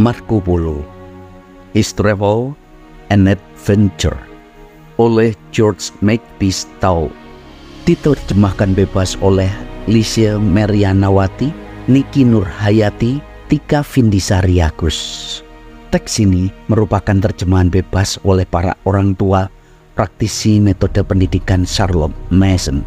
Marco Polo His Travel and Adventure oleh George Makepeace Tau diterjemahkan bebas oleh Licia Merianawati, Niki Nurhayati, Tika Vindisari Agus. Teks ini merupakan terjemahan bebas oleh para orang tua praktisi metode pendidikan Charlotte Mason,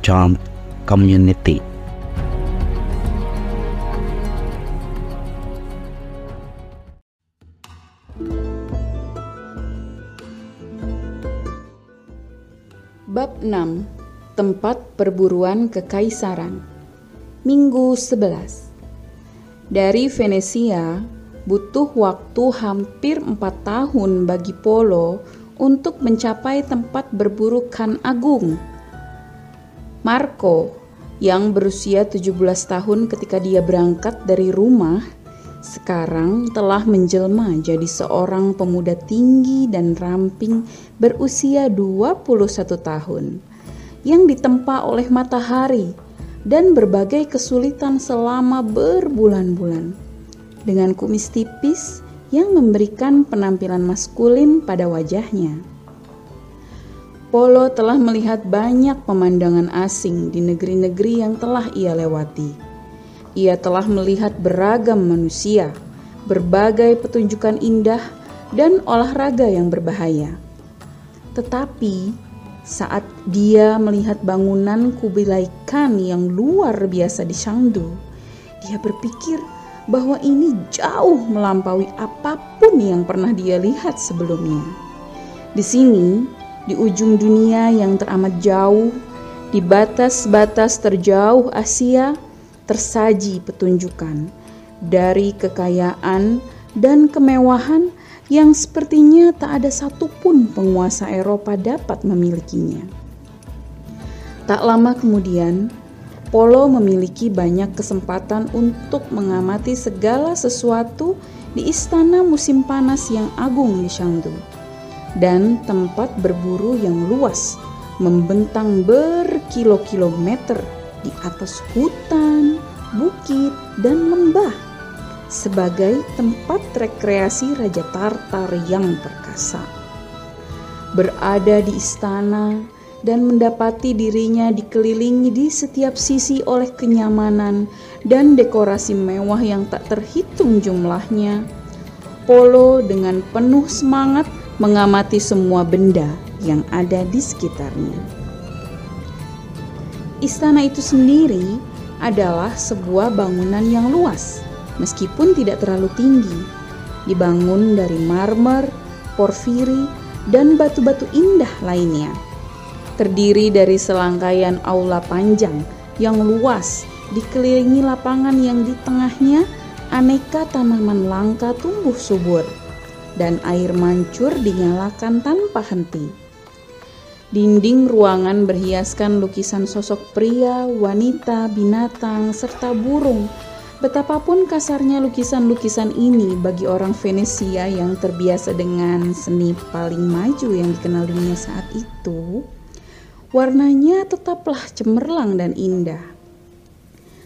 Charmed Community. Bab 6 Tempat Perburuan Kekaisaran Minggu 11 Dari Venesia, butuh waktu hampir empat tahun bagi Polo untuk mencapai tempat berburu kan agung. Marco, yang berusia 17 tahun ketika dia berangkat dari rumah, sekarang telah menjelma jadi seorang pemuda tinggi dan ramping berusia 21 tahun yang ditempa oleh matahari dan berbagai kesulitan selama berbulan-bulan dengan kumis tipis yang memberikan penampilan maskulin pada wajahnya. Polo telah melihat banyak pemandangan asing di negeri-negeri yang telah ia lewati. Ia telah melihat beragam manusia, berbagai petunjukan indah, dan olahraga yang berbahaya. Tetapi saat dia melihat bangunan Kubilai Khan yang luar biasa di Shangdu, dia berpikir bahwa ini jauh melampaui apa pun yang pernah dia lihat sebelumnya. Di sini, di ujung dunia yang teramat jauh, di batas-batas terjauh Asia, tersaji petunjukan dari kekayaan dan kemewahan yang sepertinya tak ada satupun penguasa Eropa dapat memilikinya. Tak lama kemudian, Polo memiliki banyak kesempatan untuk mengamati segala sesuatu di istana musim panas yang agung di Shangdu dan tempat berburu yang luas membentang berkilo-kilometer di atas hutan, bukit, dan lembah sebagai tempat rekreasi Raja Tartar yang perkasa. Berada di istana, dan mendapati dirinya dikelilingi di setiap sisi oleh kenyamanan dan dekorasi mewah yang tak terhitung jumlahnya. Polo dengan penuh semangat mengamati semua benda yang ada di sekitarnya. Istana itu sendiri adalah sebuah bangunan yang luas, meskipun tidak terlalu tinggi. Dibangun dari marmer, porfiri, dan batu-batu indah lainnya terdiri dari selangkaian aula panjang yang luas, dikelilingi lapangan yang di tengahnya aneka tanaman langka tumbuh subur, dan air mancur dinyalakan tanpa henti. Dinding ruangan berhiaskan lukisan sosok pria, wanita, binatang, serta burung. Betapapun kasarnya lukisan-lukisan ini bagi orang Venesia yang terbiasa dengan seni paling maju yang dikenal dunia saat itu, warnanya tetaplah cemerlang dan indah.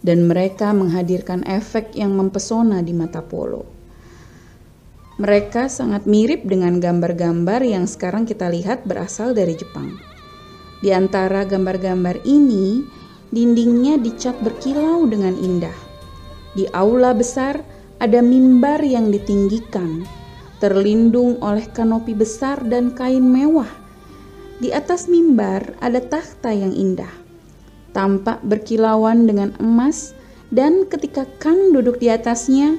Dan mereka menghadirkan efek yang mempesona di mata Polo. Mereka sangat mirip dengan gambar-gambar yang sekarang kita lihat berasal dari Jepang. Di antara gambar-gambar ini, dindingnya dicat berkilau dengan indah. Di aula besar ada mimbar yang ditinggikan, terlindung oleh kanopi besar dan kain mewah di atas mimbar ada takhta yang indah, tampak berkilauan dengan emas, dan ketika Kang duduk di atasnya,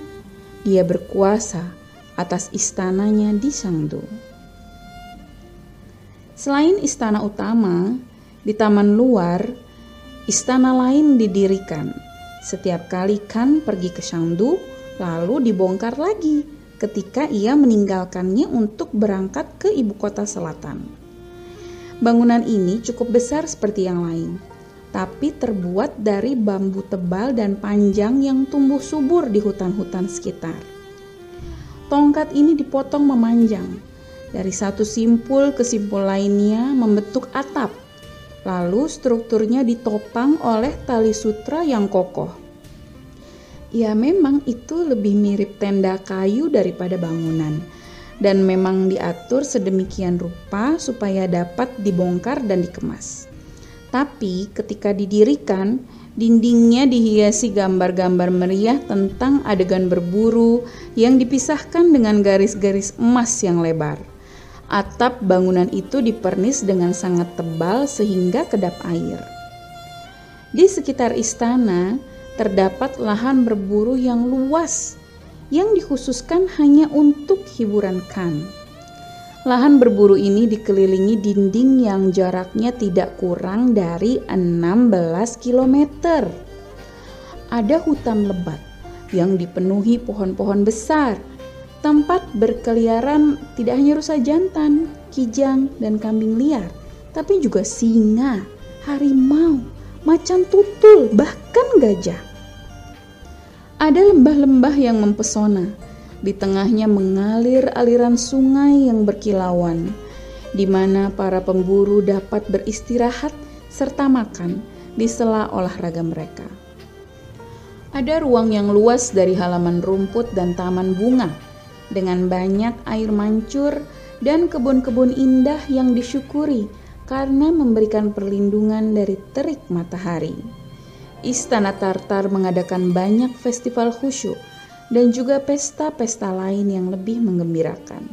dia berkuasa atas istananya di Sangdo. Selain istana utama, di taman luar, istana lain didirikan. Setiap kali Kan pergi ke Shangdu, lalu dibongkar lagi ketika ia meninggalkannya untuk berangkat ke ibu kota selatan. Bangunan ini cukup besar seperti yang lain, tapi terbuat dari bambu tebal dan panjang yang tumbuh subur di hutan-hutan sekitar. Tongkat ini dipotong memanjang, dari satu simpul ke simpul lainnya membentuk atap, lalu strukturnya ditopang oleh tali sutra yang kokoh. Ya memang itu lebih mirip tenda kayu daripada bangunan dan memang diatur sedemikian rupa supaya dapat dibongkar dan dikemas. Tapi ketika didirikan, dindingnya dihiasi gambar-gambar meriah tentang adegan berburu yang dipisahkan dengan garis-garis emas yang lebar. Atap bangunan itu dipernis dengan sangat tebal sehingga kedap air. Di sekitar istana, terdapat lahan berburu yang luas yang dikhususkan hanya untuk hiburan Khan. Lahan berburu ini dikelilingi dinding yang jaraknya tidak kurang dari 16 km. Ada hutan lebat yang dipenuhi pohon-pohon besar. Tempat berkeliaran tidak hanya rusa jantan, kijang, dan kambing liar, tapi juga singa, harimau, macan tutul, bahkan gajah. Ada lembah-lembah yang mempesona. Di tengahnya mengalir aliran sungai yang berkilauan, di mana para pemburu dapat beristirahat serta makan di sela olahraga mereka. Ada ruang yang luas dari halaman rumput dan taman bunga, dengan banyak air mancur dan kebun-kebun indah yang disyukuri karena memberikan perlindungan dari terik matahari. Istana Tartar mengadakan banyak festival khusyuk dan juga pesta-pesta lain yang lebih menggembirakan.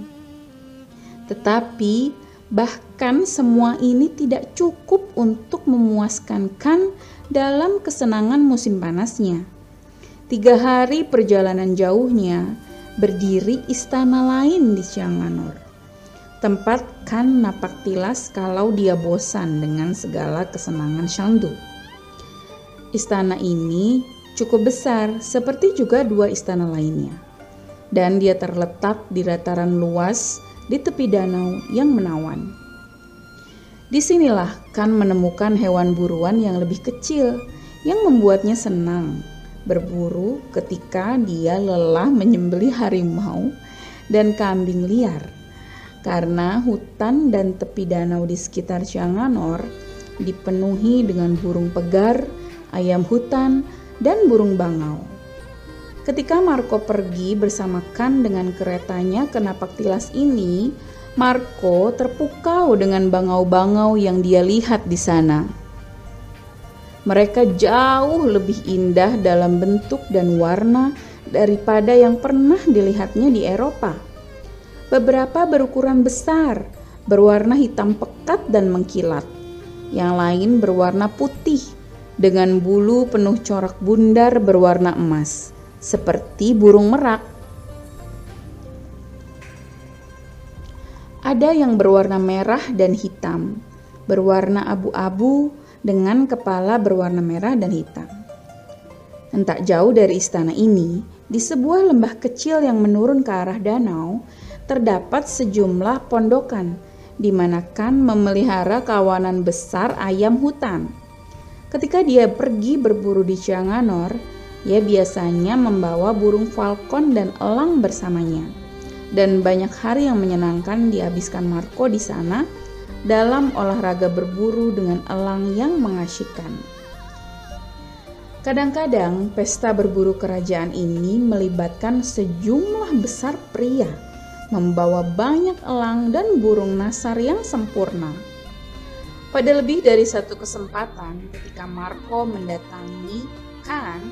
Tetapi bahkan semua ini tidak cukup untuk memuaskan Khan dalam kesenangan musim panasnya. Tiga hari perjalanan jauhnya berdiri istana lain di Cianganor tempat kan napak tilas kalau dia bosan dengan segala kesenangan Shandu. Istana ini cukup besar seperti juga dua istana lainnya. Dan dia terletak di dataran luas di tepi danau yang menawan. Di sinilah kan menemukan hewan buruan yang lebih kecil yang membuatnya senang berburu ketika dia lelah menyembeli harimau dan kambing liar karena hutan dan tepi danau di sekitar Cianganor dipenuhi dengan burung pegar, ayam hutan, dan burung bangau. Ketika Marco pergi bersama Kan dengan keretanya ke napak tilas ini, Marco terpukau dengan bangau-bangau yang dia lihat di sana. Mereka jauh lebih indah dalam bentuk dan warna daripada yang pernah dilihatnya di Eropa. Beberapa berukuran besar, berwarna hitam pekat dan mengkilat. Yang lain berwarna putih dengan bulu penuh corak bundar berwarna emas, seperti burung merak. Ada yang berwarna merah dan hitam, berwarna abu-abu dengan kepala berwarna merah dan hitam. Entah jauh dari istana ini, di sebuah lembah kecil yang menurun ke arah danau, terdapat sejumlah pondokan di mana Kan memelihara kawanan besar ayam hutan. Ketika dia pergi berburu di Cianganor, ia biasanya membawa burung falcon dan elang bersamanya. Dan banyak hari yang menyenangkan dihabiskan Marco di sana dalam olahraga berburu dengan elang yang mengasyikkan. Kadang-kadang pesta berburu kerajaan ini melibatkan sejumlah besar pria membawa banyak elang dan burung nasar yang sempurna. Pada lebih dari satu kesempatan ketika Marco mendatangi Kan,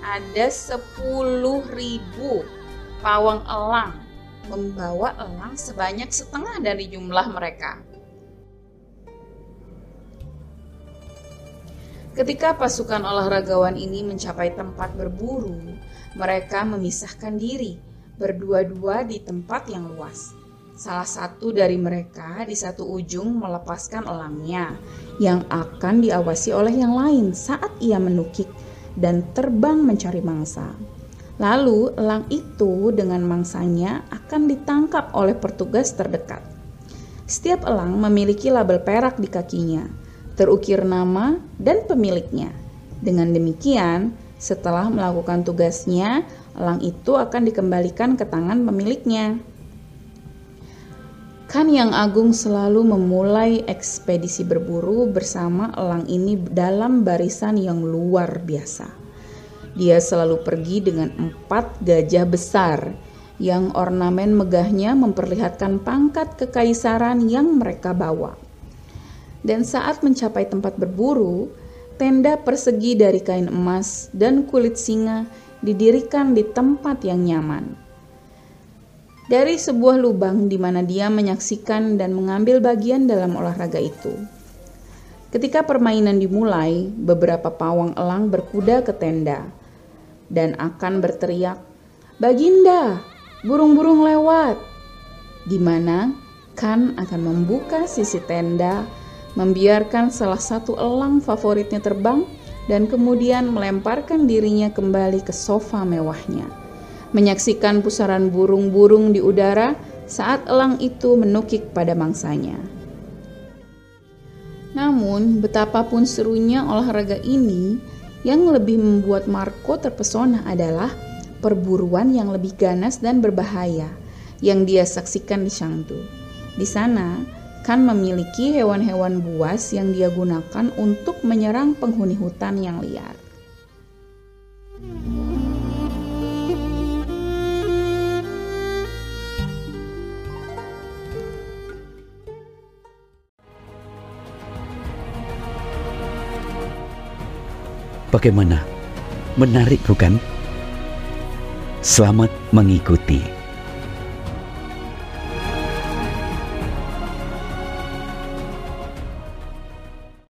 ada sepuluh ribu pawang elang membawa elang sebanyak setengah dari jumlah mereka. Ketika pasukan olahragawan ini mencapai tempat berburu, mereka memisahkan diri berdua-dua di tempat yang luas. Salah satu dari mereka di satu ujung melepaskan elangnya yang akan diawasi oleh yang lain saat ia menukik dan terbang mencari mangsa. Lalu elang itu dengan mangsanya akan ditangkap oleh petugas terdekat. Setiap elang memiliki label perak di kakinya, terukir nama dan pemiliknya. Dengan demikian, setelah melakukan tugasnya, elang itu akan dikembalikan ke tangan pemiliknya. Kan yang agung selalu memulai ekspedisi berburu bersama elang ini dalam barisan yang luar biasa. Dia selalu pergi dengan empat gajah besar yang ornamen megahnya memperlihatkan pangkat kekaisaran yang mereka bawa. Dan saat mencapai tempat berburu, tenda persegi dari kain emas dan kulit singa didirikan di tempat yang nyaman. Dari sebuah lubang di mana dia menyaksikan dan mengambil bagian dalam olahraga itu. Ketika permainan dimulai, beberapa pawang elang berkuda ke tenda dan akan berteriak, "Baginda, burung-burung lewat!" Di mana Kan akan membuka sisi tenda, membiarkan salah satu elang favoritnya terbang, dan kemudian melemparkan dirinya kembali ke sofa mewahnya. Menyaksikan pusaran burung-burung di udara saat elang itu menukik pada mangsanya. Namun, betapapun serunya olahraga ini, yang lebih membuat Marco terpesona adalah perburuan yang lebih ganas dan berbahaya yang dia saksikan di Shangdu. Di sana, Kan memiliki hewan-hewan buas yang dia gunakan untuk menyerang penghuni hutan yang liar. Bagaimana? Menarik bukan? Selamat mengikuti.